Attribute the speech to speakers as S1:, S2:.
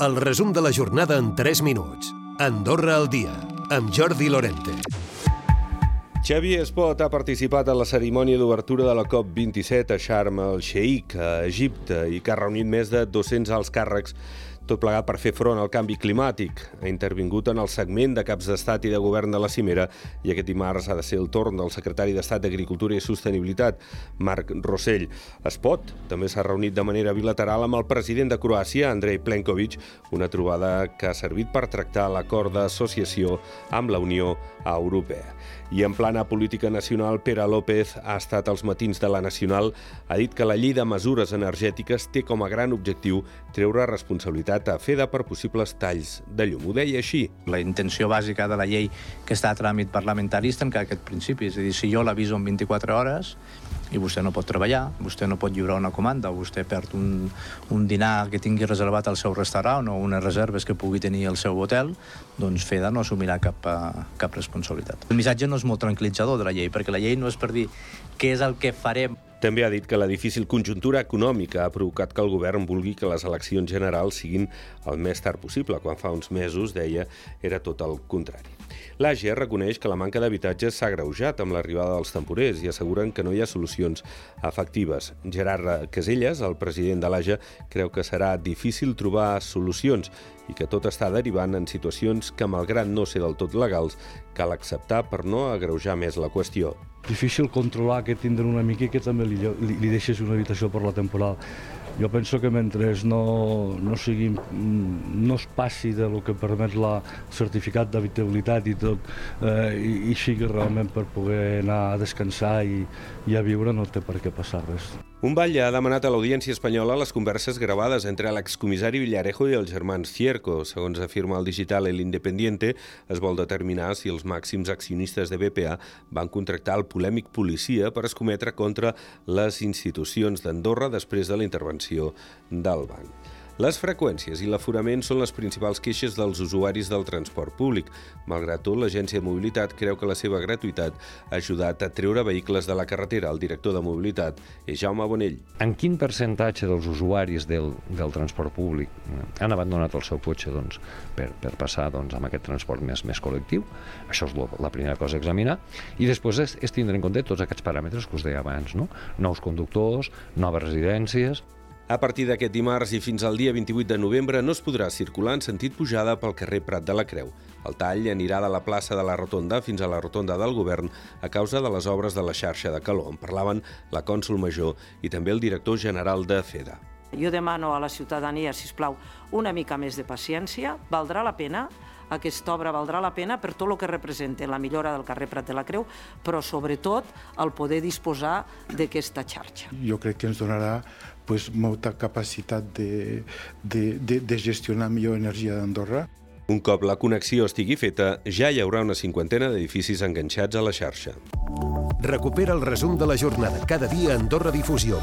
S1: El resum de la jornada en 3 minuts. Andorra al dia, amb Jordi Lorente.
S2: Xavi Espot ha participat en la cerimònia d'obertura de la COP27 a Sharm el-Sheikh, a Egipte, i que ha reunit més de 200 alts càrrecs tot plegat per fer front al canvi climàtic. Ha intervingut en el segment de caps d'estat i de govern de la cimera i aquest dimarts ha de ser el torn del secretari d'Estat d'Agricultura i Sostenibilitat, Marc Rossell. Espot també s'ha reunit de manera bilateral amb el president de Croàcia, Andrei Plenković, una trobada que ha servit per tractar l'acord d'associació amb la Unió Europea. I en plana política nacional, Pere López ha estat als matins de la Nacional, ha dit que la llei de mesures energètiques té com a gran objectiu treure responsabilitat a FEDA per possibles talls de llum. Ho deia així.
S3: La intenció bàsica de la llei que està a tràmit parlamentari és tancar aquest principi. És a dir, si jo l'aviso en 24 hores i vostè no pot treballar, vostè no pot lliurar una comanda, vostè perd un, un dinar que tingui reservat al seu restaurant o unes reserves que pugui tenir al seu hotel, doncs FEDA no assumirà cap, eh, cap responsabilitat. El missatge no és molt tranquil·litzador de la llei, perquè la llei no és per dir què és el que farem
S2: també ha dit que la difícil conjuntura econòmica ha provocat que el govern vulgui que les eleccions generals siguin el més tard possible, quan fa uns mesos, deia, era tot el contrari. L'AGE reconeix que la manca d'habitatges s'ha greujat amb l'arribada dels temporers i asseguren que no hi ha solucions efectives. Gerard Caselles, el president de l'AGE, creu que serà difícil trobar solucions i que tot està derivant en situacions que, malgrat no ser del tot legals, cal acceptar per no agreujar més la qüestió.
S4: Difícil controlar que tindran una mica i que també li, li, li deixes una habitació per la temporal. Jo penso que mentre no, no, sigui, no es passi de lo que permet la certificat d'habitabilitat i tot, eh, i, i sigui realment per poder anar a descansar i, i a viure, no té per què passar res.
S2: Un batlle ha demanat a l'Audiència Espanyola les converses gravades entre l'excomissari Villarejo i els germans Cierco. Segons afirma el digital El Independiente, es vol determinar si els màxims accionistes de BPA van contractar el polèmic policia per escometre contra les institucions d'Andorra després de la intervenció del banc. Les freqüències i l'aforament són les principals queixes dels usuaris del transport públic. Malgrat tot, l'Agència de Mobilitat creu que la seva gratuïtat ha ajudat a treure vehicles de la carretera. El director de Mobilitat és Jaume Bonell.
S5: En quin percentatge dels usuaris del, del transport públic eh, han abandonat el seu cotxe doncs, per, per passar doncs, amb aquest transport més, més col·lectiu? Això és la primera cosa a examinar. I després és, és tindre en compte tots aquests paràmetres que us deia abans, no? nous conductors, noves residències,
S2: a partir d'aquest dimarts i fins al dia 28 de novembre no es podrà circular en sentit pujada pel carrer Prat de la Creu. El tall anirà de la plaça de la Rotonda fins a la Rotonda del Govern a causa de les obres de la xarxa de calor. En parlaven la cònsul major i també el director general de FEDA.
S6: Jo demano a la ciutadania, si us plau, una mica més de paciència. Valdrà la pena aquesta obra valdrà la pena per tot el que representa la millora del carrer Prat de la Creu, però sobretot el poder disposar d'aquesta xarxa.
S7: Jo crec que ens donarà pues, molta capacitat de, de, de, de gestionar millor energia d'Andorra.
S2: Un cop la connexió estigui feta, ja hi haurà una cinquantena d'edificis enganxats a la xarxa.
S1: Recupera el resum de la jornada cada dia a Andorra Difusió.